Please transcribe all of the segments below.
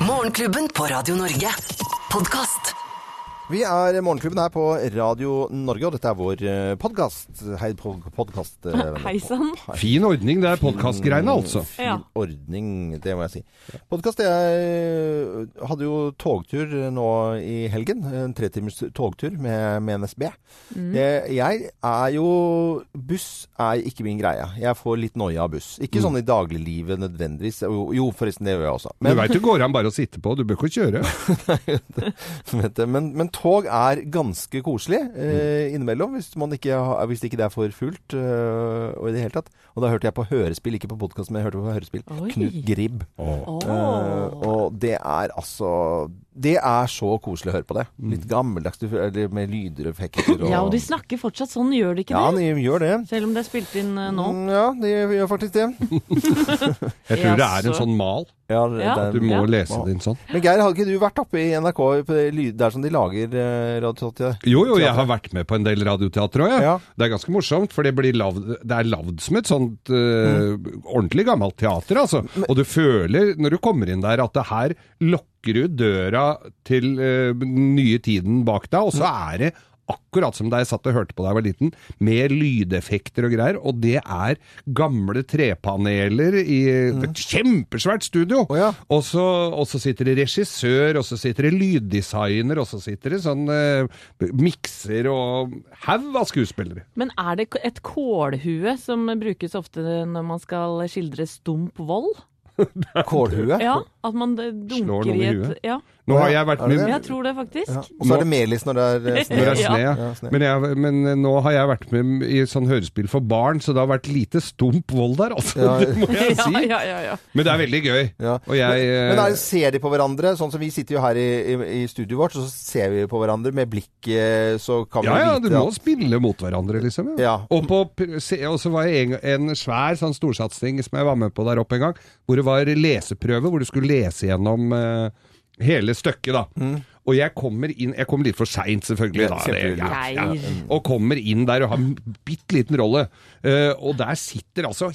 Morgenklubben på Radio Norge. Podkast. Vi er Morgenklubben her på Radio Norge, og dette er vår podkast. Hei, podkast. Hei sann. Fin ordning, det er podkastgreiene, altså. Fin Ja. ordning, det må jeg si. Podkast Jeg hadde jo togtur nå i helgen. En tretimers togtur med, med NSB. Jeg, jeg er jo Buss er ikke min greie. Jeg får litt noia av buss. Ikke sånn i dagliglivet nødvendigvis. Jo, forresten, det gjør jeg også. du veit det går an bare å sitte på, du bør ikke kjøre. Vet du, men, men tog er ganske koselig eh, innimellom, hvis, man ikke hvis ikke det er for fullt. eh, og i det hele tatt. Og da hørte jeg på hørespill, ikke på podkast, men jeg hørte på hørespill. Oi. Knut Gribb. Oh. Eh, og det er altså Det er så koselig å høre på det. Litt gammeldags med lyder og effekter. Og, Ja, og de snakker fortsatt sånn, gjør de ikke Ja, det? de gjør det. Selv om det er spilt inn eh, nå. Mm, Ja, de gjør faktisk det. Jeg tror det er en sånn mal. Ja, Ja. det er- Du må Ja. lese det inn sånn. Men Geir, har ikke du vært oppe i NRK på det der som de lager eh, radioteater? Jo, jo, jeg har vært med på en del radioteater òg, ja. Ja. Det er ganske morsomt, for det, blir lavd, det er lagd som et sånt eh, ordentlig gammelt teater, altså. Og du føler, når du kommer inn der, at det her lukker du døra til den nye tiden bak deg, og så er det akkurat som da jeg satt og hørte på da jeg var liten, med lydeffekter og greier, og det er gamle trepaneler i et kjempesvært studio. Oh, ja. Og så, og så sitter det regissør, og så sitter det lyddesigner, og så sitter det sånn eh, mikser og haug av skuespillere. Men er det et kålhue som brukes ofte når man skal skildre stump vold? Kålhue? Ja, at man Slår dunker noen i i et huet? Ja, Nå har jeg vært med jeg tror det faktisk. Ja. Og så er det melis når det er eh, snø. Når det er snø ja. Ja. Men, jeg, men eh, nå har jeg vært med i sånn hørespill for barn, så det har vært lite stump vold der, altså. Ja. Det må jeg si. ja, ja, ja. Men det er veldig gøy. Ja. Og jeg men, Men er, ser de på hverandre? Sånn som vi sitter jo her i, i, i studioet vårt, så ser vi på hverandre med blikket, så kan vi Ja, ja, du vite må spille mot hverandre, liksom. Ja. Og, på, så var jeg en, en svær sånn storsatsing som jeg var med på der oppe en gang, hvor det var leseprøve, hvor du skulle lese gjennom eh, hele stykket, da. Og jeg kommer inn Jeg kommer litt for seint, selvfølgelig. Da, det, ja, ja. Og kommer inn der og har en bitte liten rolle. Uh, og der sitter altså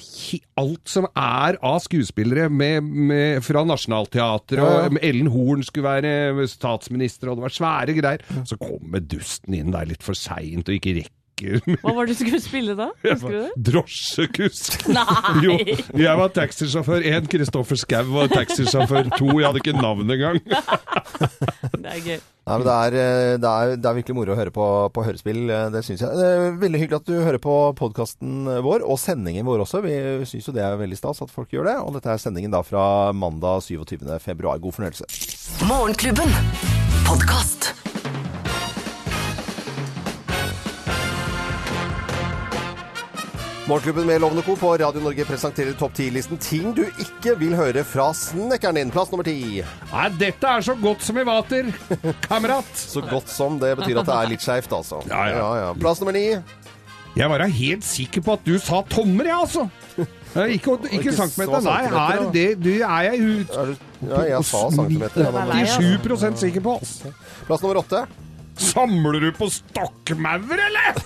alt som er av skuespillere med, med, fra Nationaltheatret, og Ellen Horn skulle være statsminister, og det var svære greier. Så kommer dusten inn der litt for seint og ikke rekker Hva var det du skulle spille da? Husker du det? Drosjekusk! Nei! Jo, jeg var taxisjåfør én, Kristoffer Skau var taxisjåfør to. Jeg hadde ikke navn engang. Det er gøy. Nei, men det er, eh, det, er, det er virkelig moro å høre på, på hørespill, eh, det syns jeg. Det er veldig hyggelig at du hører på podkasten vår, og sendingen vår også. Vi syns jo det er veldig stas at folk gjør det. Og dette er sendingen da fra mandag 27. februar. God fornøyelse. Morgenklubben. Morgenklubben med Lovende Co. på Radio Norge presenterer topp 10-listen ting du ikke vil høre fra snekkeren din. Plass nummer ti. Nei, dette er så godt som i vater, kamerat! Så godt som det betyr at det er litt skeivt, altså. Ja, ja. Plass nummer ni. Jeg var da helt sikker på at du sa tommer, jeg, altså. Eh, Ikke, ikke Ikke centimeter. Nei, her det, det er jeg ut ja, jeg sa centimeter. Ja, Det er nå- lei, 87 sikker på. Altså. Plass nummer åtte. Samler du på stokkmaur, eller?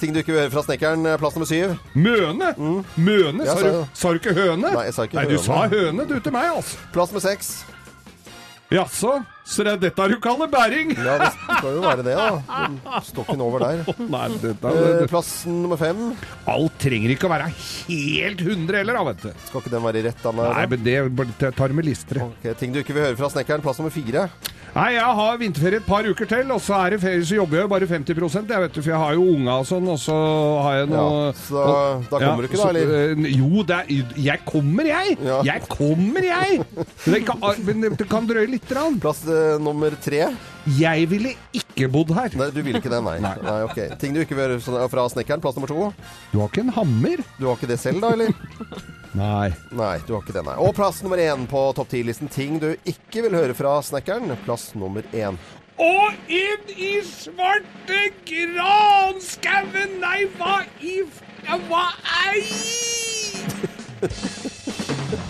Ting du ikke vil høre fra snekkeren. Plass nummer syv. Møne? Møne? Ja, Sa sa du, sa du ikke høne? Nei, jeg sa ikke Nei, du sa høne du til meg, altså. Plass nummer seks. Jaså? Så det er dette du kaller bæring? Ja, det skal jo være det, da. Stokken over der. Nei, dette, Eh, Plass nummer fem. Alt trenger ikke å være helt 100 heller, da, vet du. Skal ikke den være rett? Anna? Nei, men det tar med listere. Okay, Ting du ikke vil høre fra snekkeren. Plass nummer fire. Nei, jeg har vinterferie et par uker til, og så er det ferie, så jobber jeg jo bare 50% jeg vet du, for jeg har jo unga og sånn, og så har jeg noe Ja, så da kommer du ikke, da, eller? eh, Jo, det er, jeg kommer, jeg! Ja. Jeg kommer, jeg! Det kan, men det kan drøye litt. Rann. Plass uh, nummer tre. Jeg ville ikke bodd her. Nei, du vil ikke det, nei. nei. ok. Ting du ikke vil gjøre fra- fra snekkeren. Plass nummer to. Du har ikke en hammer? Du har ikke det selv, da, eller? Nei. Nei, du har ikke det, nei. Og plass nummer én på topp ti-listen. Ting du ikke vil høre fra snekkeren. Plass nummer én. Og inn i svarte granskauen! Nei, hva i f- ja, Hva ei?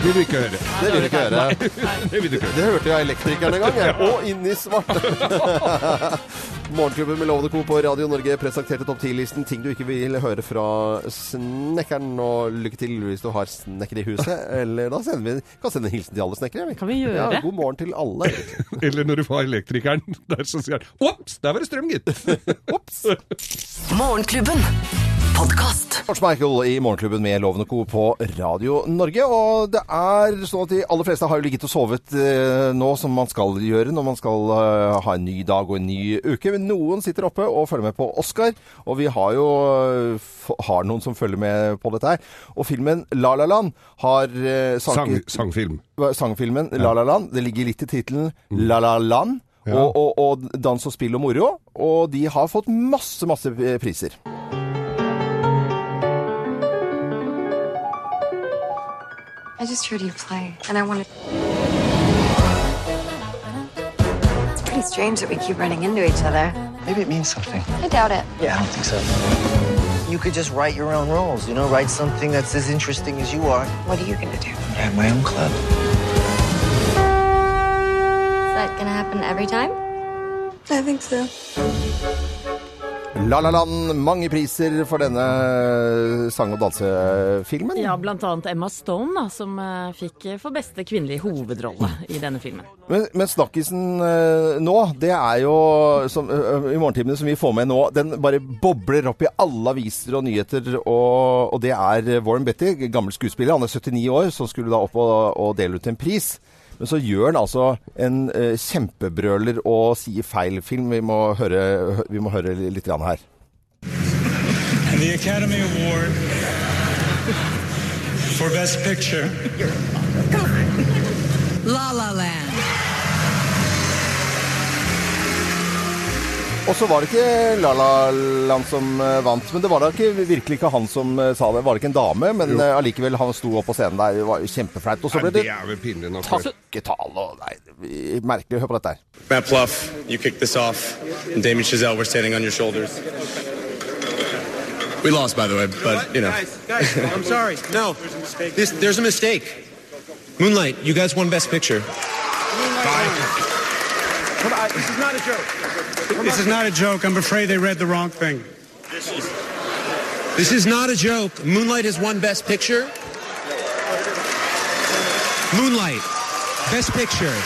Vil du ikke høre. Det vil du ikke høre. Det ikke høre. Det hørte jeg elektrikeren en gang, jeg. Og inn i svart. Morgenklubben med Lovende Co. på Radio Norge presenterte topp 10-listen ting du ikke vil høre fra snekkeren. Og lykke til hvis du har snekker i huset. Eller da sender vi kan sende en hilsen til alle snekkere. Kan vi gjøre Ja, det? god morgen til alle. Eller når du får elektrikeren der, så sier han Ops, der var det strøm, gitt. Ops! Morgenklubben. Podkast. George Michael i Morgenklubben med Lovende Co. på Radio Norge. Og det er sånn at de aller fleste har jo ligget og sovet eh, nå som man skal gjøre når man skal eh, ha en ny dag og en ny uke. Men noen sitter oppe og følger med på Oscar, og vi har jo eh, har noen som følger med på dette her. Og filmen La La Land har eh, Sang, sangfilm. sangfilmen La La Land. Det ligger litt i tittelen La La Land. Ja. Og, og, og dans og spill og moro. Og de har fått masse, masse priser. I just heard you play, and I wanted. It's pretty strange that we keep running into each other. Maybe it means something. I doubt it. Yeah, I don't think so. You could just write your own roles, you know, write something that's as interesting as you are. What are you gonna do? I have my own club. Is that gonna happen every time? I think so. La La Land, mange priser for denne sang- og dansefilmen. Ja, blant annet Emma Stone, da, som eh, fikk eh, for beste kvinnelige hovedrolle i denne filmen. Men, men snakkisen eh, nå, det er jo som, i morgentimene som vi får med nå, den bare bobler opp i alle aviser og nyheter, og, og det er Warren Betty, gammel skuespiller, han er 79 år, som skulle da opp og, og dele ut en pris. Men så gjør han altså en eh, kjempebrøler og sier feil film. Vi må høre, vi må høre litt her. The Academy Award for Best Picture Og så var det ikke La La Land som eh, vant, men det var da ikke, virkelig ikke han som eh, sa det. Var det ikke en dame, men jo. allikevel, han sto opp på scenen der. Det var kjempeflaut. Og så ble det det er vel pinlig nok. takketale og Nei, merkelig. Hør på dette her. Matt Pluff, you kicked this off, and Damien Chazelle were standing on your shoulders. We lost, by the way, but you know. I'm sorry. No, this, there's a mistake. Moonlight, you guys won Best Picture. Come on, this is not a joke. This is not a joke. I'm afraid they read the wrong thing. This is not a joke. Moonlight has won Best Picture. Moonlight, Best Picture.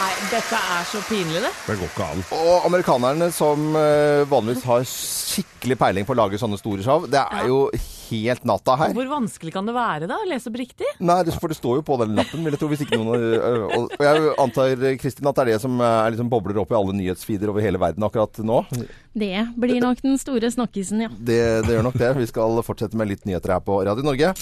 Nei, dette er så pinlig, det. Det går ikke an. Og amerikanerne som eh, vanligvis har skikkelig peiling på å lage sånne store show, det er jo helt natta her. Hvor vanskelig kan det være, da? å Lese opp riktig? Nei, det- for det står jo på den lappen, vil jeg tro, hvis ikke noen øh, Og og jeg antar, Kristin, at det er det som er liksom bobler opp i alle nyhetsfeeder over hele verden akkurat nå. Det blir nok den store snakkisen, ja. Det, det gjør nok det. Vi skal fortsette med litt nyheter her på Radio Norge.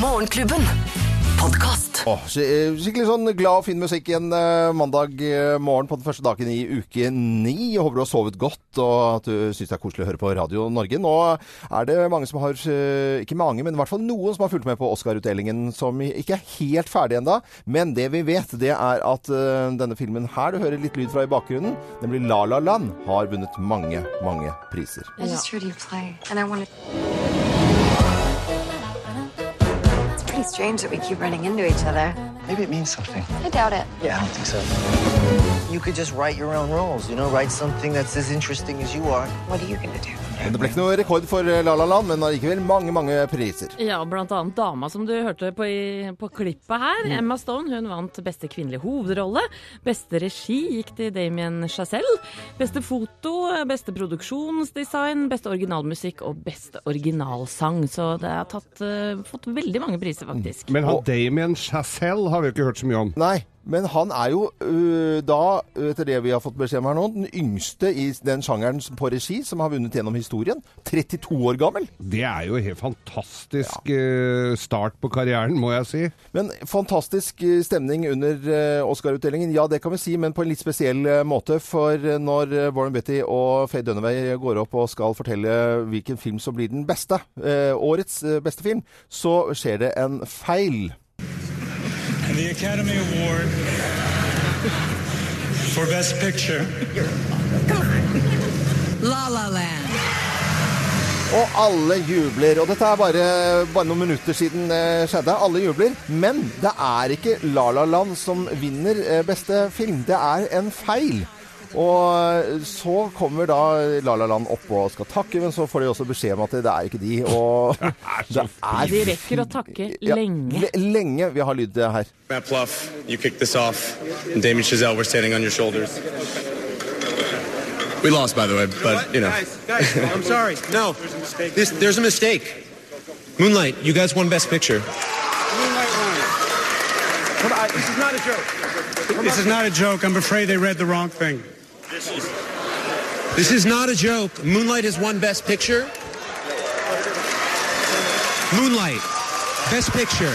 Morgenklubben. Podkast. Åh, skikkelig sånn glad og fin musikk igjen eh, mandag eh, morgen på den første dagen i uke ni. Jeg håper du har sovet godt og at du syns det er koselig å høre på Radio Norge. Nå er det mange som har, eh, ikke mange, men i hvert fall noen som har fulgt med på Oscar-utdelingen som ikke er helt ferdig ennå. Men det vi vet, det er at eh, denne filmen her, du hører litt lyd fra i bakgrunnen, nemlig La La Land, har vunnet mange, mange priser. I strange that we keep running into each other. Maybe it means something. I doubt it. Yeah, I don't think so. You could just write your own roles, you know, write something that's as interesting as you are. What are you gonna do? Men det ble ikke noe rekord for eh, La La Land, men allikevel mange, mange priser. Ja, blant annet dama som du hørte på, i, på klippet her, Emma Stone, hun vant beste kvinnelige hovedrolle. Beste regi gikk til Damien Chazelle. Beste foto, beste produksjonsdesign, beste originalmusikk og beste originalsang. Så det har tatt, eh, fått veldig mange priser, faktisk. Men han Damien Chazelle har vi jo ikke hørt så mye om. Nei, men han er jo uh, da, etter det vi har fått beskjed om her nå, den yngste i den sjangeren på regi som har vunnet gjennom historien. 32 år gammel. Det er jo en helt fantastisk eh, start på karrieren, må jeg si. Men fantastisk eh, stemning under Oscar-utdelingen, ja det kan vi si, men på en litt spesiell måte. For når Warren Betty og Faye Dunaway går opp og skal fortelle hvilken film som blir den beste, årets beste film, så skjer det en feil. The Academy Award for Best Picture La La Land. Og alle jubler. Og dette er bare, bare noen minutter siden det skjedde. Alle jubler. Men det er ikke La La Land som vinner eh, beste film. Det er en feil. Og så kommer da La La Land opp og skal takke, men så får de også beskjed om at det er ikke de. Og det er De rekker å takke lenge. Ja, lenge. Vi har lyd her. Matt Pluff, you kicked this off, and Damien Chazelle, we're standing on your shoulders. We lost, by the way, but you know. Guys, guys, I'm sorry. No, There's a mistake. this, there's a mistake. Moonlight, you guys won Best Picture. Moonlight won. Come on, this is not a joke. This is not a joke. I'm afraid they read the wrong thing. This is not a joke. Moonlight has won Best Picture. Moonlight, Best Picture.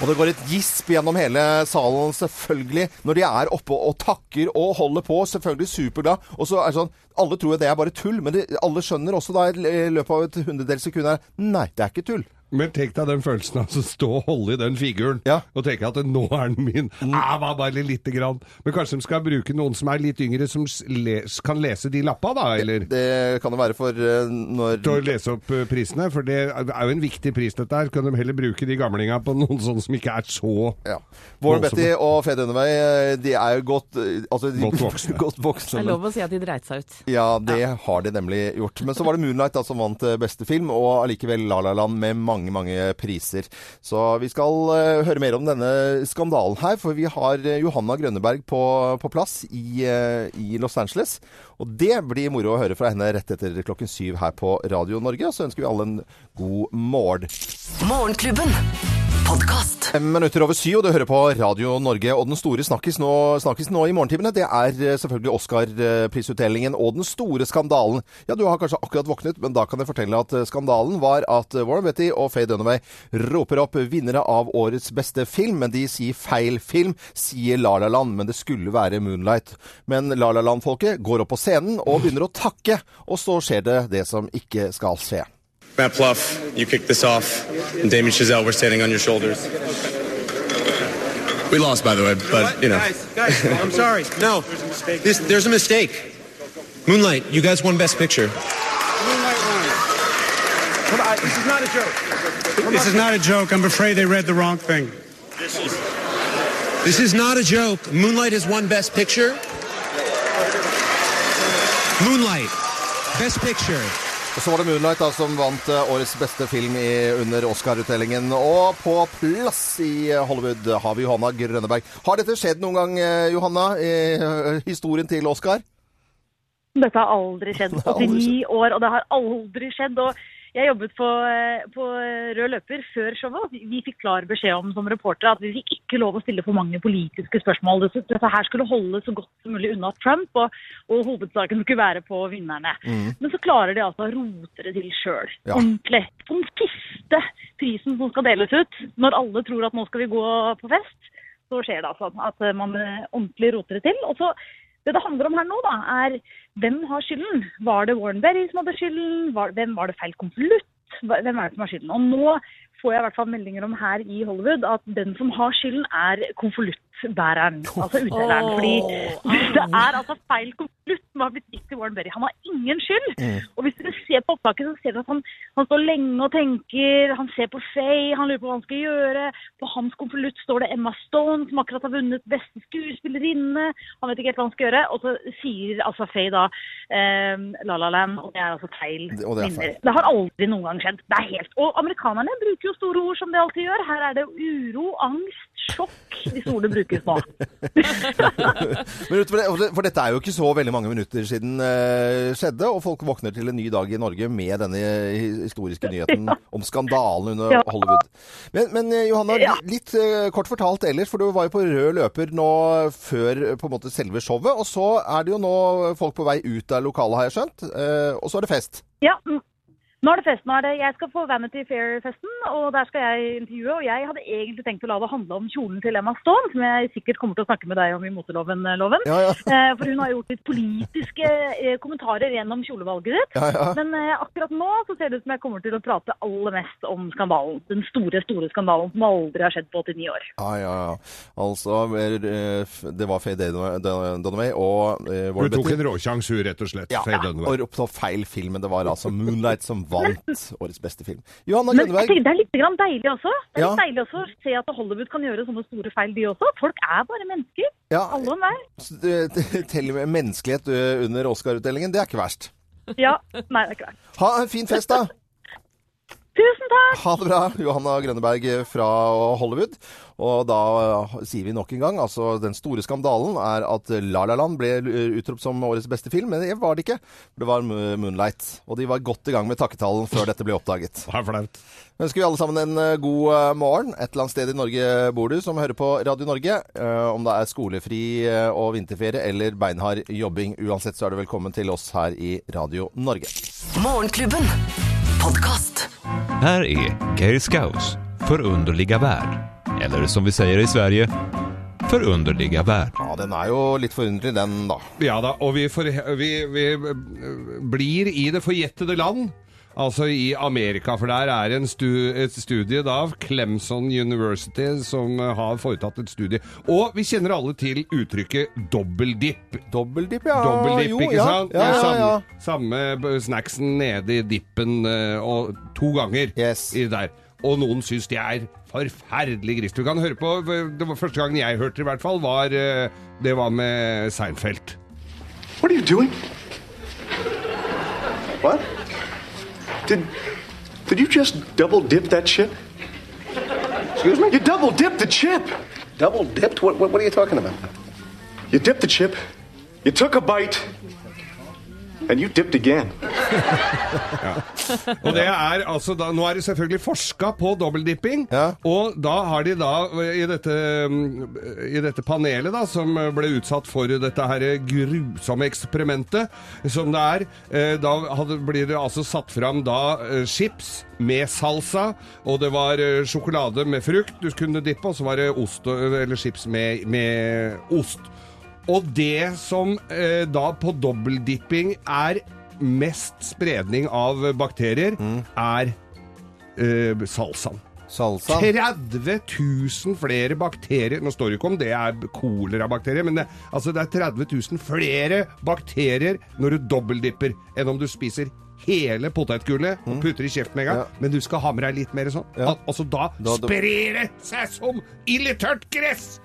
Og det går et gisp gjennom hele salen, selvfølgelig, når de er oppe og takker og holder på. Selvfølgelig superglad. Og så er det sånn Alle tror jo det er bare tull, men det, alle skjønner også da i løpet av et hundredels sekund her Nei, det er ikke tull. Men tenk deg den følelsen av å stå og holde i den figuren Ja. og tenke at nå er den min. Ah, var bare lite grann. Men kanskje de skal bruke noen som er litt yngre, som les, kan lese de lappa, da? Eller Det kan det være for uh, når til å lese opp eh, prisene? For det er jo en viktig pris, dette her. Kan de heller bruke de gamlinga på noen sånne som ikke er så ja. Warren Betty og Fed Dønnevei, eh, de er jo godt altså, de, Godt voksne. godt Det er lov å si at de dreit seg ut. Ja, det har de nemlig gjort. Men så var det Moonlight da, som vant beste film, og allikevel La La Land med mange, mange priser. Så vi skal eh, høre mer om denne skandalen her, for vi har eh, Johanna Grønneberg på, på plass i, eh, i Los Angeles. Og det blir moro å høre fra henne rett etter klokken syv her på Radio Norge. Og så ønsker vi alle en god morgen. Morgenklubben. Podkast. Fem minutter over syv, og du hører på Radio Norge. Og den store snakkis nå, snakkis nå i morgentimene, det er eh, selvfølgelig Oscar-prisutdelingen og den store skandalen. Ja, du har kanskje akkurat våknet, men da kan jeg fortelle at eh, skandalen var at eh, Warren Betty og Faye Dunaway roper opp vinnere av årets beste film, men de sier feil film, sier La La Land, men det skulle være Moonlight. Men La La Land-folket går opp på scenen og begynner å takke, og så skjer det det som ikke skal skje. Matt Pluff, you kicked this off, and Damien Chazelle, we're standing on your shoulders. We lost, by the way, but you know. Guys, guys, I'm sorry. No, There's a mistake. this, there's a mistake. Moonlight, you guys won Best Picture. Moonlight won. Come on, this is not a joke. This is not a joke. I'm afraid they read the wrong thing. This is not a joke. Moonlight has won Best Picture. Moonlight, Best Picture. Og så var det Moonlight da, som vant eh, årets beste film i, under Oscar-utdelingen. Og på plass i eh, Hollywood har vi Johanna Grønneberg. Har dette skjedd noen gang, eh, Johanna, i historien til Oscar? Dette har aldri skjedd. Det har aldri 89 år, og det har aldri skjedd. Og jeg jobbet på, eh, på rød løper før showet. og Vi fikk klar beskjed om som reportere at vi fikk ikke lov å stille for mange politiske spørsmål. Dette her skulle holde så godt som mulig unna Trump, og, og hovedsaken skulle være på vinnerne. Men så klarer de altså å rote det til sjøl. Ja. Ordentlig. Den siste prisen som skal deles ut, når alle tror at nå skal vi gå på fest, så skjer det altså at man eh, ordentlig roter det til. Og så det det handler om her nå, da, er hvem har skylden? Var det Warren Berry som hadde skylden? Hvem var det feil konvolutt? Hvem er det som har skylden? Og nå får jeg i hvert fall meldinger om her i Hollywood at den som har skylden, er konvoluttbæreren. Altså utdeleren. Oh. Fordi det er altså feil konvolutt som har blitt gitt til Warren Berry. Han har ingen skyld. Og hvis dere ser på opptaket, så ser dere at han, han står lenge og tenker. Han ser på Faye, han lurer på hva han skal gjøre. På hans konvolutt står det Emma Stone, som akkurat har vunnet beste skuespillerinne. Han vet ikke helt hva han skal gjøre. Og så sier altså Faye da eh, La La Land, og det er altså feil Det- og det er feil. vinner. Det har aldri noen gang skjedd. Det er helt Og amerikanerne bruker jo store ord som det alltid gjør. Her er det uro, angst, sjokk. Disse ordene brukes nå. For, det, for dette er jo ikke så veldig mange minutter siden eh, skjedde, og folk våkner til en ny dag i Norge med denne historiske nyheten om skandalen under. Hollywood. Men, men eh, Johanna, litt eh, kort fortalt ellers, for du var jo på rød løper nå før på en måte selve showet, og så er det jo nå folk på vei ut av lokalet, har jeg skjønt, eh, og så er det fest. Ja, m- Nå er det fest. Nå er det, jeg skal på Vanity Fair-festen, og der skal jeg intervjue. Og jeg hadde egentlig tenkt å la det handle om kjolen til Emma Stone, som jeg sikkert kommer til å snakke med deg om i moteloven, eh, Loven. Ja, ja. Eh, For hun har gjort litt politiske eh, kommentarer gjennom kjolevalget ditt. Ja, ja. Men akkurat nå så ser det ut som jeg kommer til å prate aller mest om skandalen. Den store, store skandalen som aldri har skjedd på 89 år. Ja, ja, ja. Altså, det var Faye Dunaway og Hun tok en råsjans, hun, rett og slett. Ja, Faye ja, Dunaway. og oppnå feil film, det var altså Moonlight som vant årets beste film. Johanna Grønneberg. det er litt grann deilig også. Det er Ja. litt deilig også å se at Hollywood kan gjøre sånne store feil, de også. Folk er bare mennesker. Ja. Alle og enhver. eh, Til og med menneskelighet under Oscar-utdelingen, det er ikke verst. Ja. Nei, det er ikke verst. Ha en fin fest, da. Tusen takk! Ha det bra, Johanna Grønneberg fra Hollywood. Og da eh, sier vi nok en gang, altså den store skandalen er at La La Land ble utropt som årets beste film, men det var det ikke. Det var Moonlight. Og de var godt i gang med takketalen før dette ble oppdaget. Det er flaut. Ønsker vi alle sammen en eh, god eh, morgen. Et eller annet sted i Norge bor du som hører på Radio Norge. Eh, Om det er skolefri og vinterferie eller beinhard jobbing. Uansett så er du velkommen til oss her i Radio Norge. Morgenklubben. Podkast. Här är Geir Skaus förunderliga värld. Eller som vi säger i Sverige, Forunderlige verd. Ja, den er jo litt forunderlig, den, da. Ja da, og vi, for, vi, vi eh, blir i det forjettede land. Altså i Amerika, for der er en stu, et studie da, Clemson University, som eh, har foretatt et studie. Og vi kjenner alle til uttrykket dobbeldipp. Dobbeldipp, ja. Dobbeldipp, jo, ikke ja. sant? Ja, ja, ja. Samme, samme snacksen nede i dippen eh, og to ganger i der. Og noen syns de er forferdelig grist. Du kan høre på det var Første gangen jeg hørte det, i hvert fall, var, eh, det var med Seinfeld. What are you doing? What? Did did you just double dip that chip? Excuse me? You double dipped the chip. Double dipped? What, what, what are you talking about? You dipped the chip, you took a bite, and you dipped again. Og det er altså da, Nå er det selvfølgelig forska på dobbeldipping, og da har de da i dette, mm, i dette panelet da, som ble utsatt for dette her grusomme eksperimentet som det er, eh, da hadde, blir det altså satt fram da eh, chips med salsa, og det var eh, sjokolade med frukt du kunne dippe, og så var det ost, eller chips med, med ost. Og det som eh, da på dobbeldipping er mest spredning av bakterier, er eh, salsaen. Salsa. 30 000 flere bakterier Nå står det ikke om det er kolerabakterier, men det, altså det er 30 000 flere bakterier når du dobbeldipper, enn om du spiser hele potetgullet og putter i kjeften med en gang. Men du skal ha med deg litt mer sånn. Al altså Da- da- sprer det seg som ildtørt gress!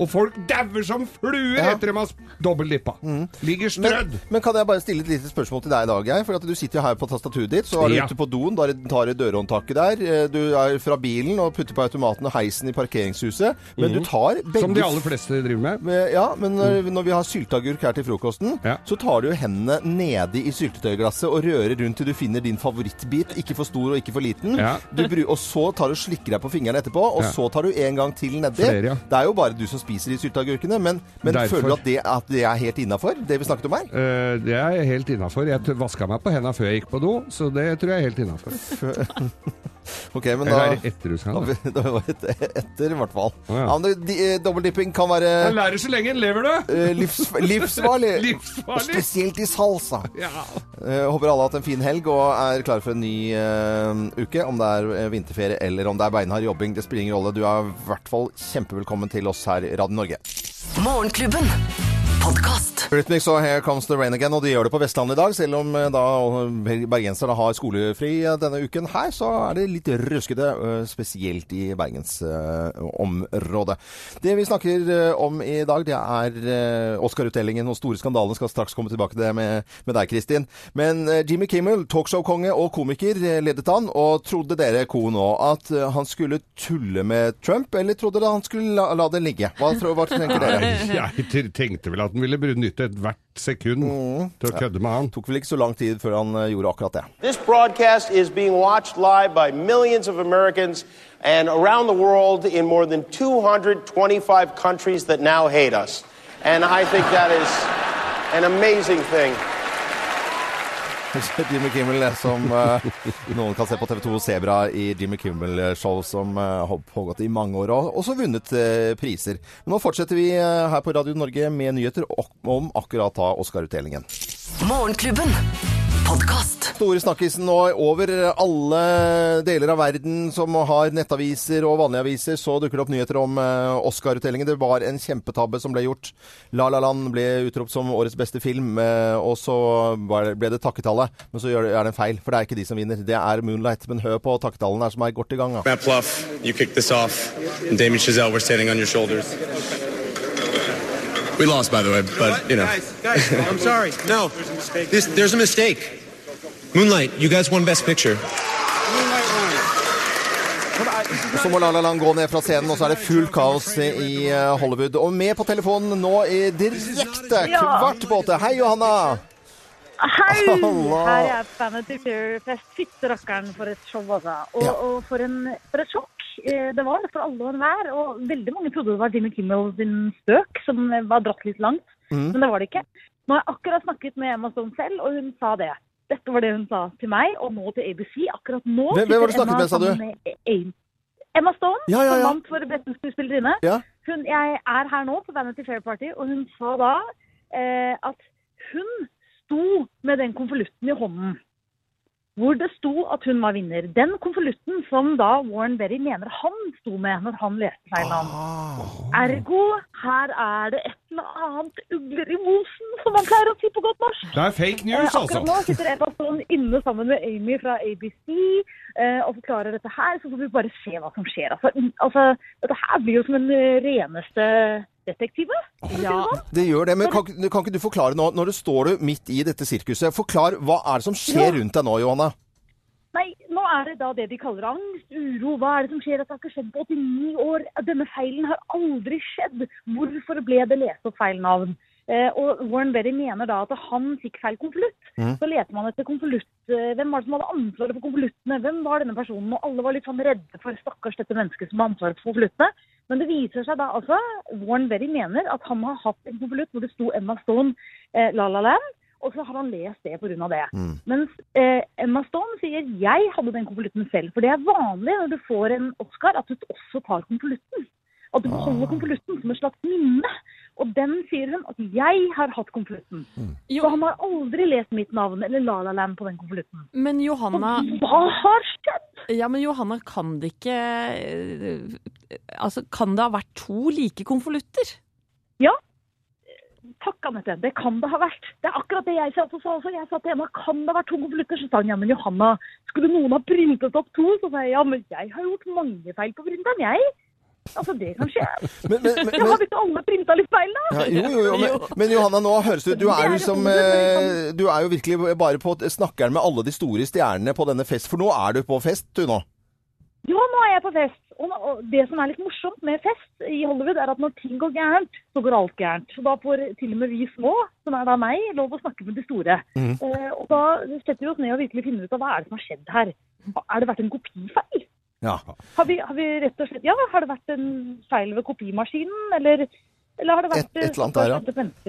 Og folk dauer som fluer Ja. etter dem har dobbeldippa. Ligger strødd. Men, men kan jeg bare stille et lite spørsmål til deg i dag, Geir? For at du sitter jo her på tastaturet ditt, så er du Ja. ute på doen, da tar du dørhåndtaket der. eh, Du er fra bilen og putter på automaten og heisen i parkeringshuset. Men du Mhm. tar begge Som de aller fleste driver med. med- Ja, men når, når vi har sylteagurk her til frokosten, så tar du hendene nedi i syltetøyglasset og rører rundt til du finner din favorittbit. Ikke for stor og ikke for liten. Ja. Du, og så tar du slikker deg på fingrene etterpå, og Ja. så tar du en gang til nedi. Flere, ja. Det er jo bare du som spiser de sylteagurkene, men, men Derfor. føler du at det, at det er helt innafor, det vi snakket om her? Uh, det er helt innafor. Jeg vaska meg på henda før jeg gikk på do, så det tror jeg er helt innafor. Ok, men Eller da, er det etter du skal det? da, da var det etter, i hvert fall. Å, ja. Ja, men det- de, eh, Dobbeltdipping kan være Jeg lærer så lenge en lever, du! eh, livs, livsfarlig. Livsfarlig. Og spesielt i salsa. Ja. Eh, håper alle har hatt en fin helg og er klare for en ny eh, uke. Om det er eh, vinterferie eller om det er beinhard jobbing, det spiller ingen rolle. Du er i hvert fall kjempevelkommen til oss her i Radio Norge. Morgenklubben. Podkast. Rhythmics og Here Comes the Rain Again, og de gjør det på Vestlandet i dag. Selv om eh, da bergenserne har skolefri eh, denne uken her, så er det litt røskete, eh, spesielt i bergensområdet. Det vi snakker om i dag, det er Oscar-utdelingen og store skandalene. Skal straks komme tilbake til det med, med deg, Kristin. Men Jimmy Kimmel, talkshow-konge og komiker, ledet han. Og trodde dere, co nå, at han skulle tulle med Trump, eller trodde dere han skulle la, la det ligge? Hva, hva tenker dere? Jeg tenkte vel at han ville benytte ethvert sekund til å kødde med han. Det Tok vel ikke så lang tid før han eh, gjorde akkurat det. This broadcast is being watched live by millions of Americans and around the world in more than 225 countries that now hate us. And I think that is an amazing thing. Jimmy Kimmel, som eh, noen kan se på TV 2 Sebra i Jimmy Kimmel-show, som eh, har pågått i mange år, og også vunnet eh, priser. Men nå fortsetter vi eh, her på Radio Norge med nyheter om akkurat da Oscar-utdelingen. Morgenklubben. Podkast. Store snakkisen nå over alle deler av verden som har nettaviser og vanlige aviser, så dukker det opp nyheter om eh, Oscar-utdelingen. Det var en kjempetabbe som ble gjort. La La Land ble utropt som årets beste film, eh, og så ble det takketallet. Men så er det en feil, for det er ikke de som vinner. Det er Moonlight. Men hør på takketallene her som er godt i gang. Da. Matt Pluff, you kicked this off, and Damien Chazelle, we're standing on your shoulders. We lost, by the way, but you know. Guys, guys, I'm sorry. No, this, there's a mistake. Moonlight, you guys won Best Picture. Så må La La Land gå ned fra scenen, og så er det fullt kaos i eh, Hollywood. Og med på telefonen nå i direkte Ja. kvart på åtte. Hei, Johanna! Hei! Hallo. Her er Fanity Fair Fest. Fytte rakkeren for et show, altså. Og, Ja. og for, en, for et sjokk. Eh, Det var for alle og enhver. Og veldig mange trodde det var Jimmy Kimmel sin spøk som var dratt litt langt. Mm. Men det var det ikke. Nå har jeg akkurat snakket med Emma Stone selv, og hun sa det. Dette var det hun sa til meg, og nå til ABC. Akkurat nå Hvem- hvem var det du snakket Emma med, sa du? Emma Stone, Ja, ja, ja. som vant for beste skuespillerinne. Ja. Hun, jeg er her nå på Vanity Fair Party, og hun sa da eh, at hun sto med den konvolutten i hånden. Hvor det sto at hun var vinner. Den konvolutten som da Warren Berry mener han sto med når han leste feil navn. Ergo, her er det et eller annet ugler i mosen, som man pleier å si på godt norsk. Det er fake Eh, news, akkurat nå altså. sitter Eva Stone inne sammen med Amy fra ABC eh, og forklarer dette her, så får vi bare se hva som skjer. Altså, altså, dette her blir jo som en reneste detektive. Ja, det. Gjør det, men kan, kan ikke du forklare nå, når du står du midt i dette sirkuset, forklar hva er det som skjer Ja. rundt deg nå, Johanna? Nei, nå er det da det de kaller angst, uro. Hva er det som skjer? At det har ikke skjedd på 89 år. Denne feilen har aldri skjedd. Hvorfor ble det lest opp feil navn? Eh, og Warren Berry mener da at han fikk feil konvolutt. Mm. Så leter man etter konvolutt. Eh, hvem var det som hadde ansvaret for konvoluttene? Hvem var denne personen? Og alle var litt sånn redde for stakkars dette mennesket som har ansvaret for konvoluttene. Men det viser seg da altså, Warren Berry mener at han har hatt en konvolutt hvor det sto Emma Stone, eh, La La Land, og så har han lest det pga. det. Mens eh, Emma Stone sier jeg hadde den konvolutten selv. For det er vanlig når du får en Oscar at du også tar konvolutten. At du beholder konvolutten som et slags minne. Og den sier hun at jeg har hatt konvolutten. Så han har aldri lest mitt navn eller La La Land på den konvolutten. Men Johanna Hva har skjedd? Ja, men Johanna, kan det ikke eh, Altså, kan det ha vært to like konvolutter? Ja. Takk, Anette. Det kan det ha vært. Det er akkurat det jeg sa også. sa også. Jeg sa til Emma kan det ha vært to konvolutter. Så sa hun ja, men Johanna, skulle noen ha printet opp to? Så sa jeg ja, men jeg har gjort mange feil på printeren, jeg. Altså, det kan skje. Men, men, men, men har vi ikke alle printa litt feil, da? ja, jo, jo, jo, men, men Johanna, nå høres det ut Du er jo som eh, Du er jo virkelig bare på snakkeren med alle de store stjernene på denne fest, for nå er du på fest, du nå. Ja, nå er jeg på fest. Og, det som er litt morsomt med fest i Hollywood, er at når ting går gærent, så går alt gærent. Så da får til og med vi små, som er da meg, lov å snakke med de store. Mm. Eh, og da setter vi oss ned og virkelig finner ut av hva er det som har skjedd her. Er det vært en kopifeil? Ja. Har vi, har vi rett og slett, ja, har det vært en feil ved kopimaskinen, eller, eller har det vært Et- et eller der, ja.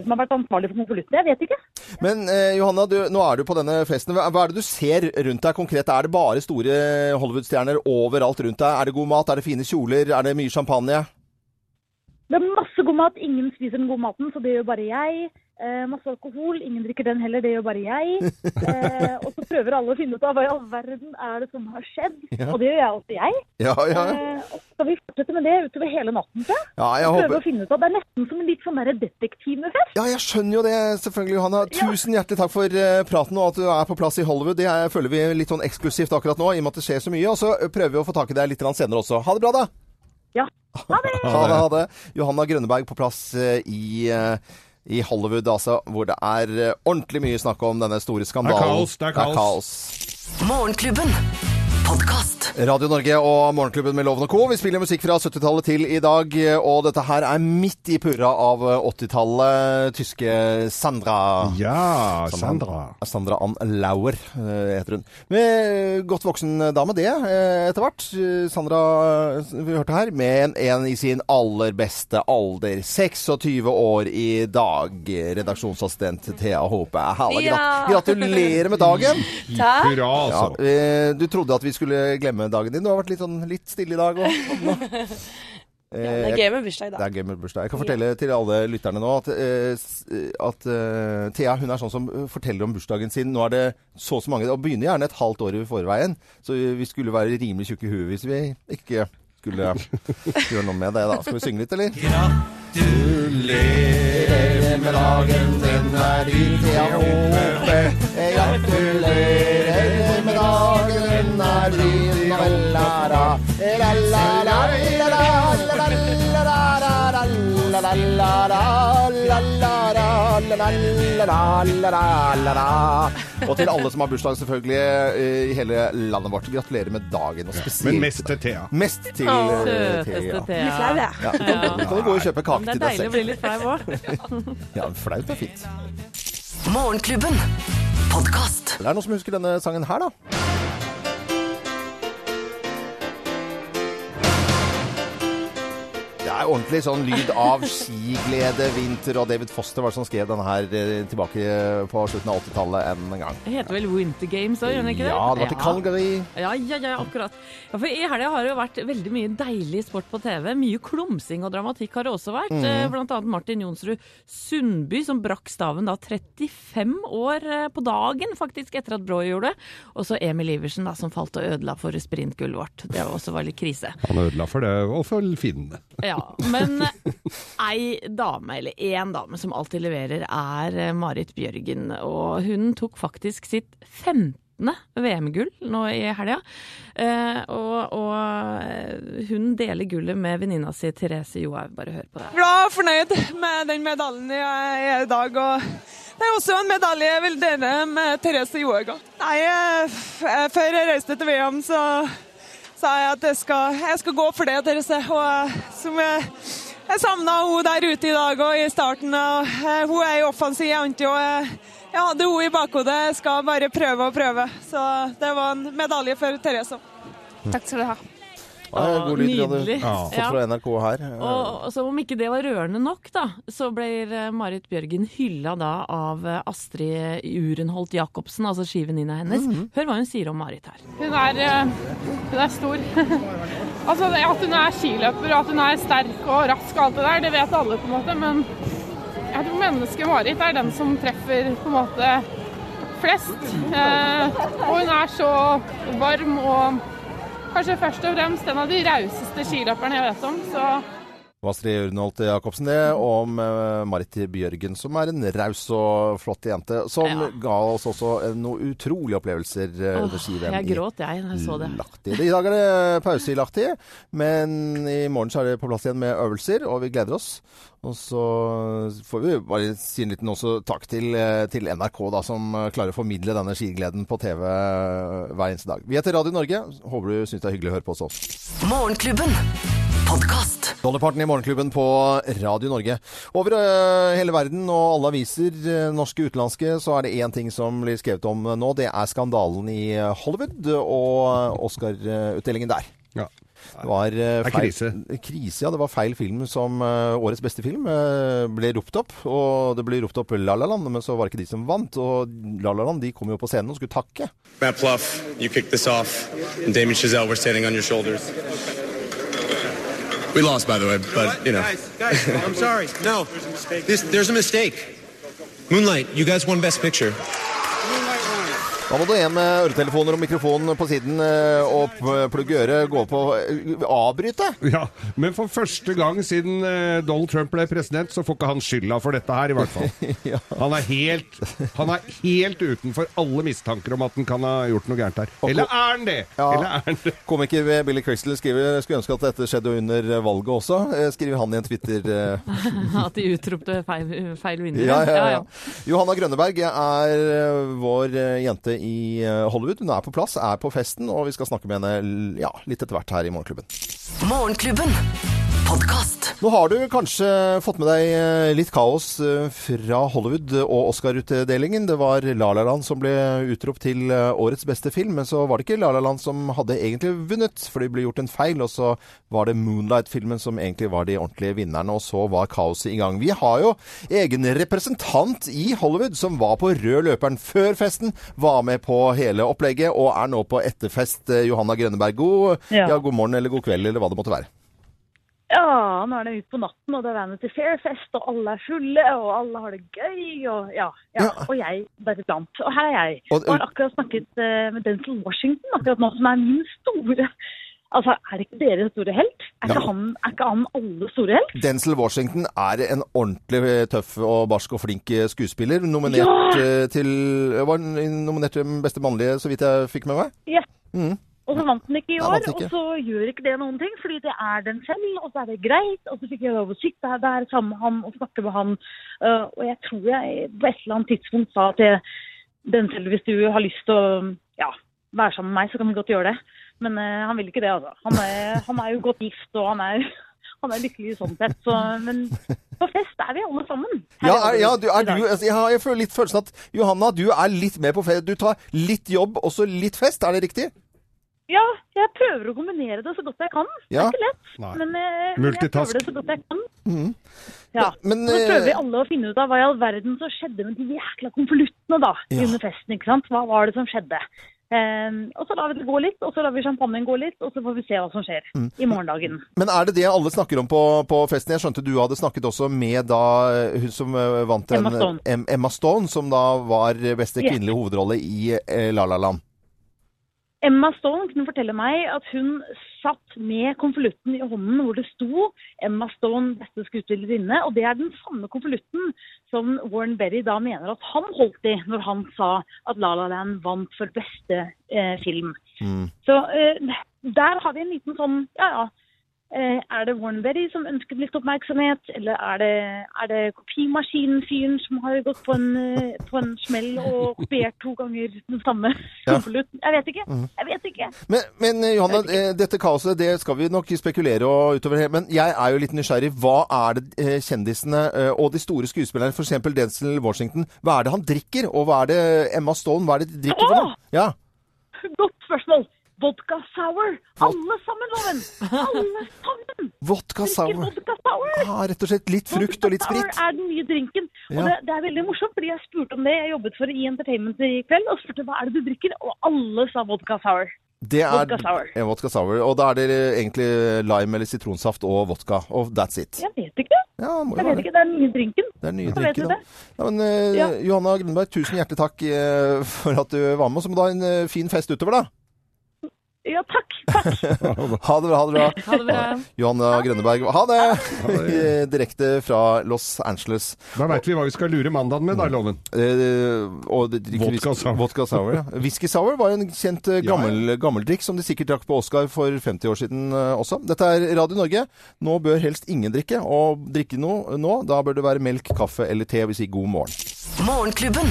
som har vært ansvarlig for konvolutten? Jeg vet ikke. Men eh, Johanna, du, nå er du på denne festen. Hva, hva er det du ser rundt deg konkret? Er det bare store Hollywood-stjerner overalt rundt deg? Er det god mat? Er det fine kjoler? Er det mye champagne? Det er masse god mat. Ingen spiser den gode maten, så det gjør bare jeg. Eh, masse alkohol. Ingen drikker den heller, det gjør bare jeg. Eh, og så prøver alle å finne ut av hva i all verden er det som har skjedd. Ja. Og det gjør jeg også, jeg. Ja, ja. Eh, og så skal vi fortsette med det utover hele natten, tror jeg. Ja, jeg håper å finne ut av Det er nesten som en litt sånn detektivfest. Ja, jeg skjønner jo det, selvfølgelig, Johanna. Tusen hjertelig takk for eh, praten og at du er på plass i Hollywood. Det er, føler vi litt sånn eksklusivt akkurat nå, i og med at det skjer så mye. Og så prøver vi å få tak i deg litt senere også. Ha det bra, da! Ja. Ha det! Ha det, ha det. Johanna Grønneberg på plass eh, i, eh, i Hollywood, altså, hvor det er eh, ordentlig mye snakk om denne store skandalen. Det er kaos, det er kaos. Morgenklubben. Podkast. Radio Norge og Morgenklubben med Loven og Co. Vi spiller musikk fra 70-tallet til i dag, og dette her er midt i purra av 80-tallet. Tyske Sandra. Ja, Sandra. Sandra Ann Lauer eh, heter hun. Med godt voksen dame, det, eh, etter hvert. Sandra, vi hørte her, med en, en i sin aller beste alder. 26 år i dag. Redaksjonsassistent Thea Håpe. Halla, Ja. gratulerer med dagen! Takk. Hurra, altså. Ja, du trodde at vi skulle glemme dagen din. Du har vært litt, sånn, litt stille i dag. Og, og, Ja, det er gøy med bursdag i dag. Det er gøy med bursdag. Jeg kan fortelle til alle lytterne nå at, eh, at uh, Thea hun er sånn som forteller om bursdagen sin. Nå er det så og så mange, og begynner gjerne et halvt år i forveien. Så vi skulle være rimelig tjukke i huet hvis vi ikke skulle gjøre noe med det. da. Skal vi synge litt, eller? Gratulerer med dagen, den er din, Thea Håpe. Gratulerer er. Og til alle som har bursdag selvfølgelig eh, i hele landet vårt, gratulerer med dagen. Og spesielt Men mest til Thea. Mest til Åh, eh, søteste Thea. Thea. Ja, kan, du kan gå og kjøpe kake Det er deilig å bli litt flau òg. Ja, flaut er fint. Morgenklubben. Podcast. Det er noen som husker denne sangen her, da. Er ordentlig sånn lyd av skiglede, vinter, og David Foster var det som skrev denne her eh, tilbake på slutten av 80-tallet en gang. Det heter vel Winter Games òg, gjør det ikke det? Ja, det var til Calgary. Ja, ja, ja, akkurat. Ja, for I helga har det jo vært veldig mye deilig sport på TV. Mye klumsing og dramatikk har det også vært. Mhm. Eh, Blant annet Martin Jonsrud Sundby, som brakk staven da 35 år eh, på dagen, faktisk, etter at Brå gjorde det. Og så Emil Iversen, da, som falt og ødela for sprintgullet vårt. Det var også var litt krise. Han ødela for det, og for finnene. Ja, men ei dame, eller én dame, som alltid leverer, er eh, Marit Bjørgen. Og hun tok faktisk sitt 15. VM-gull nå i helga. Eh, og, og eh, hun deler gullet med venninna si Therese Johaug. Bare hør på det. glad og fornøyd med den medaljen jeg er i dag. Og det er også en medalje jeg vil dele med Therese Johaug. Nei, Før jeg reiste til VM, så sa jeg at jeg skal, jeg skal gå for det, Therese. Og eh, som jeg, jeg savna henne der ute i dag og i starten. Og, eh, hun er jo offensiv jente. jeg, jeg hadde henne i bakhodet. Jeg skal bare prøve og prøve. Så det var en medalje for Therese. Takk skal du ha. God lyd Nydelig. fått Ja. fra NRK her. Og, og som om ikke det var rørende nok, da, så blir eh, Marit Bjørgen hylla da av eh, Astrid Urenholt Jacobsen, altså skivenninna hennes. Hør hva hun sier om Marit her. Hun er, eh, hun er stor. altså At hun er skiløper, at hun er sterk og rask og alt det der, det vet alle på en måte. Men jeg tror mennesket Marit er den som treffer på en måte flest. Eh, og hun er så varm og kanskje først og fremst en av de rauseste skiløperne jeg vet om. Så Det var Astrid Urnholt Jacobsen det, om eh, Marit Bjørgen, som er en raus og flott jente, som ga oss også eh, noen utrolige opplevelser eh, Åh, under ski-VM jeg i gråt, jeg, da jeg så det. Lahti. I dag er det pause i Lahti, men i morgen så er det på plass igjen med øvelser, og vi gleder oss. Og så får vi bare si en liten også takk til, til NRK, da, som klarer å formidle denne skigleden på TV hver eneste dag. Vi heter Radio Norge. Håper du syns det er hyggelig å høre på oss også. Morgenklubben. Podkast. Dolly Parton i Morgenklubben på Radio Norge. Over uh, hele verden og alle aviser, uh, norske og utenlandske, så er det én ting som blir skrevet om nå. Det er skandalen i Hollywood og Oscar-utdelingen der. Ja. Det var uh, feil, krise. krise. Ja, det var feil film som uh, årets beste film uh, ble ropt opp. Og det ble ropt opp La La Land, men så var det ikke de som vant. Og La La Land de kom jo på scenen og skulle takke. Matt Pluff, you kicked this off, and Damien Chazelle, we're standing on your shoulders. We lost, by the way, but you know. Guys, guys, I'm sorry. No, there's a this, there's a mistake. Moonlight, you guys won Best Picture. Da må du hjem med øretelefoner og mikrofon på siden øh, og plugge øret, gå på øh, Avbryte! Ja, men for første gang siden eh, Donald Trump ble president, så får ikke han skylda for dette her, i hvert fall. Han er helt, han er helt utenfor alle mistanker om at han kan ha gjort noe gærent her. Eller er han det? Eller er han det? Komiker Billy Crystal skriver skulle ønske at dette skjedde under valget også, eh, skriver han i en Twitter. eh, At de utropte feil, feil vinner. Ja, ja, ja. Johanna Grønneberg er eh, vår eh, jente i eh, Hollywood. Hun er på plass, er på festen, og vi skal snakke med henne ja, litt etter hvert her i Morgenklubben. Morgenklubben. Podkast. Nå har du kanskje fått med deg eh, litt kaos eh, fra Hollywood og Oscar-utdelingen. Det var La La Land som ble utropt til eh, årets beste film, men så var det ikke La La Land som hadde egentlig vunnet, for det ble gjort en feil, og så var det Moonlight-filmen som egentlig var de ordentlige vinnerne, og så var kaoset i gang. Vi har jo egen representant i Hollywood som var på rød løperen før festen, var med på hele opplegget og er nå på etterfest. Johanna Grønneberg, god, Ja. ja, god morgen eller god kveld eller hva det måtte være. Ja, nå er det ute på natten, og det er Vanity Fair-fest, og alle er fulle, og alle har det gøy, og ja. ja. Og jeg deriblant. Og her er jeg. Og- Og har akkurat snakket uh, med Denzel Washington akkurat nå, som er min store Altså, er ikke deres store helt? Er ikke, han, er ikke han alle store helt? Denzel Washington er en ordentlig eh, tøff og barsk og flink eh, skuespiller. Nominert Ja! til Var nominert til beste mannlige, så vidt jeg fikk med meg? Yes. Mm. Og så vant den ikke i år, ikke. og så gjør ikke det noen ting, fordi det er den selv, og så er det greit. Og så fikk jeg lov å sitte her der sammen med han og snakke med han. Uh, og jeg tror jeg på et eller annet tidspunkt sa til den selv hvis du har lyst til å ja, være sammen med meg, så kan du godt gjøre det. Men uh, han vil ikke det, altså. Han er, han er jo godt gift, og han er, han er lykkelig sånn sett. Så, men på fest er vi alle sammen. Ja, er, ja du, er du, altså, jeg, har, jeg føler litt følelsen at Johanna, du er litt med på fest. Du tar litt jobb, også litt fest. Er det riktig? Ja, jeg prøver å kombinere det så godt jeg kan. Ja. Det er ikke lett, Nei. men, eh, jeg prøver det så godt jeg kan. Mm. Ja, Men, Så prøver vi eh, alle å finne ut av hva i all verden som skjedde med de jækla konvoluttene da, Ja. under festen. ikke sant? Hva var det som skjedde? Um, og så lar vi det gå litt, og så lar vi champagnen gå litt, og så får vi se hva som skjer Mm. i morgendagen. Men er det det alle snakker om på, på festen? Jeg skjønte du hadde snakket også med da eh, hun som eh, vant Emma en- Stone. Em- Emma Stone, som da var beste kvinnelige yeah. hovedrolle i La La Land. Emma Stone kunne fortelle meg at hun satt med konvolutten i hånden hvor det sto 'Emma Stone, beste skuespillerinne'. Og det er den samme konvolutten som Warren Berry da mener at han holdt i når han sa at La La Land vant for beste eh, film. Så eh, der har vi en liten sånn Ja, ja. Eh, er det Warnberry som ønsket litt oppmerksomhet, eller er det, er det kopimaskinen-fyren som har gått på en, eh, på en smell og kopiert to ganger den samme konvolutten? Jeg vet ikke. Mhm. Jeg vet ikke. Men, men Johanne, eh, dette kaoset det skal vi nok spekulere og utover. Men jeg er jo litt nysgjerrig. Hva er det kjendisene og de store skuespillerne, f.eks. Denzel Washington, hva er det han drikker? Og hva er det Emma Stone, hva er det de drikker for noe? Ja. Godt spørsmål. Vodka sour. Alle sammen, Loven! Alle sammen! Vodka sour. Vodka sour. Ah, rett og slett litt frukt og litt Sour er den nye drinken. Og Ja. det, det er veldig morsomt, fordi jeg spurte om det. Jeg jobbet for i Entertainment i kveld og spurte hva er det du drikker, og alle sa vodka sour. Det er Vodka sour. Ja, vodka sour. Og da er det egentlig lime eller sitronsaft og vodka. Og that's it. Jeg vet ikke. Ja, Jeg vet ikke, Det er den nye drinken. Det er den nye drinken, da. Ja, men, uh. Johanna Grunberg, tusen hjertelig takk uh, for at du var med. Og så må du ha en uh, fin fest utover, da. Ja, takk. takk. ha det bra. Ha det bra. Ha det bra. Johanna Grønneberg, ha det! Direkte fra Los Angeles. Da veit vi hva vi skal lure mandagen med, da, Loven. Eh, og det drikker Vodka sour. Vodka sour, ja. Whisky sour var en kjent eh, gammel, gammeldrikk som de sikkert drakk på Oscar for 50 år siden eh, også. Dette er Radio Norge. Nå bør helst ingen drikke. Og drikke noe nå, da bør det være melk, kaffe eller te. Vi sier god morgen. Morgenklubben.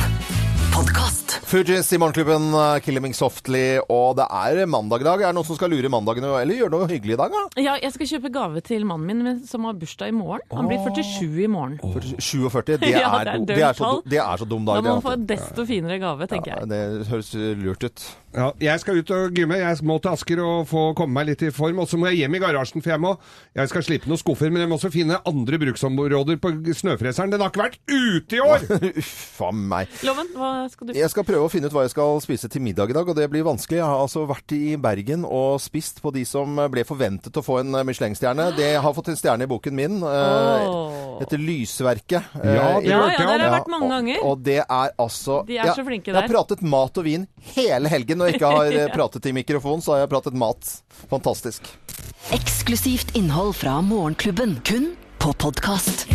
Podkast. Fugees i Morgenklubben, uh, 'Killing Softly', og det er mandag i dag. Er det noen som skal lure mandagen, eller gjøre noe hyggelig i dag, da? Ja, jeg skal kjøpe gave til mannen min som har bursdag i morgen. Han blir 47 i morgen. 47, det Ja, er, det er det er, så, det er så dum Da må man få en desto finere gave, tenker Ja, jeg. det høres lurt ut. Ja, jeg skal ut og gymme. Jeg må til Asker og få komme meg litt i form. Og så må jeg hjem i garasjen, for jeg må Jeg skal slippe noen skuffer, men jeg må også finne andre bruksområder på snøfreseren. Den har ikke vært ute i år! Uff a meg. Loven, hva skal du Jeg skal prøve å finne ut hva jeg skal spise til middag i dag, og det blir vanskelig. Jeg har altså vært i Bergen og spist på de som ble forventet å få en Michelin-stjerne. Det har fått en stjerne i boken min. Oh. Etter Lysverket. Ja, Eh, det Ja, ja, der har jeg vært mange ganger. Og, og det er altså De er jeg- så flinke der. Jeg har pratet mat og vin hele helgen. Når jeg ikke har ja. pratet i mikrofon, så har jeg pratet mat. Fantastisk. Eksklusivt innhold fra Morgenklubben. Kun på podkast.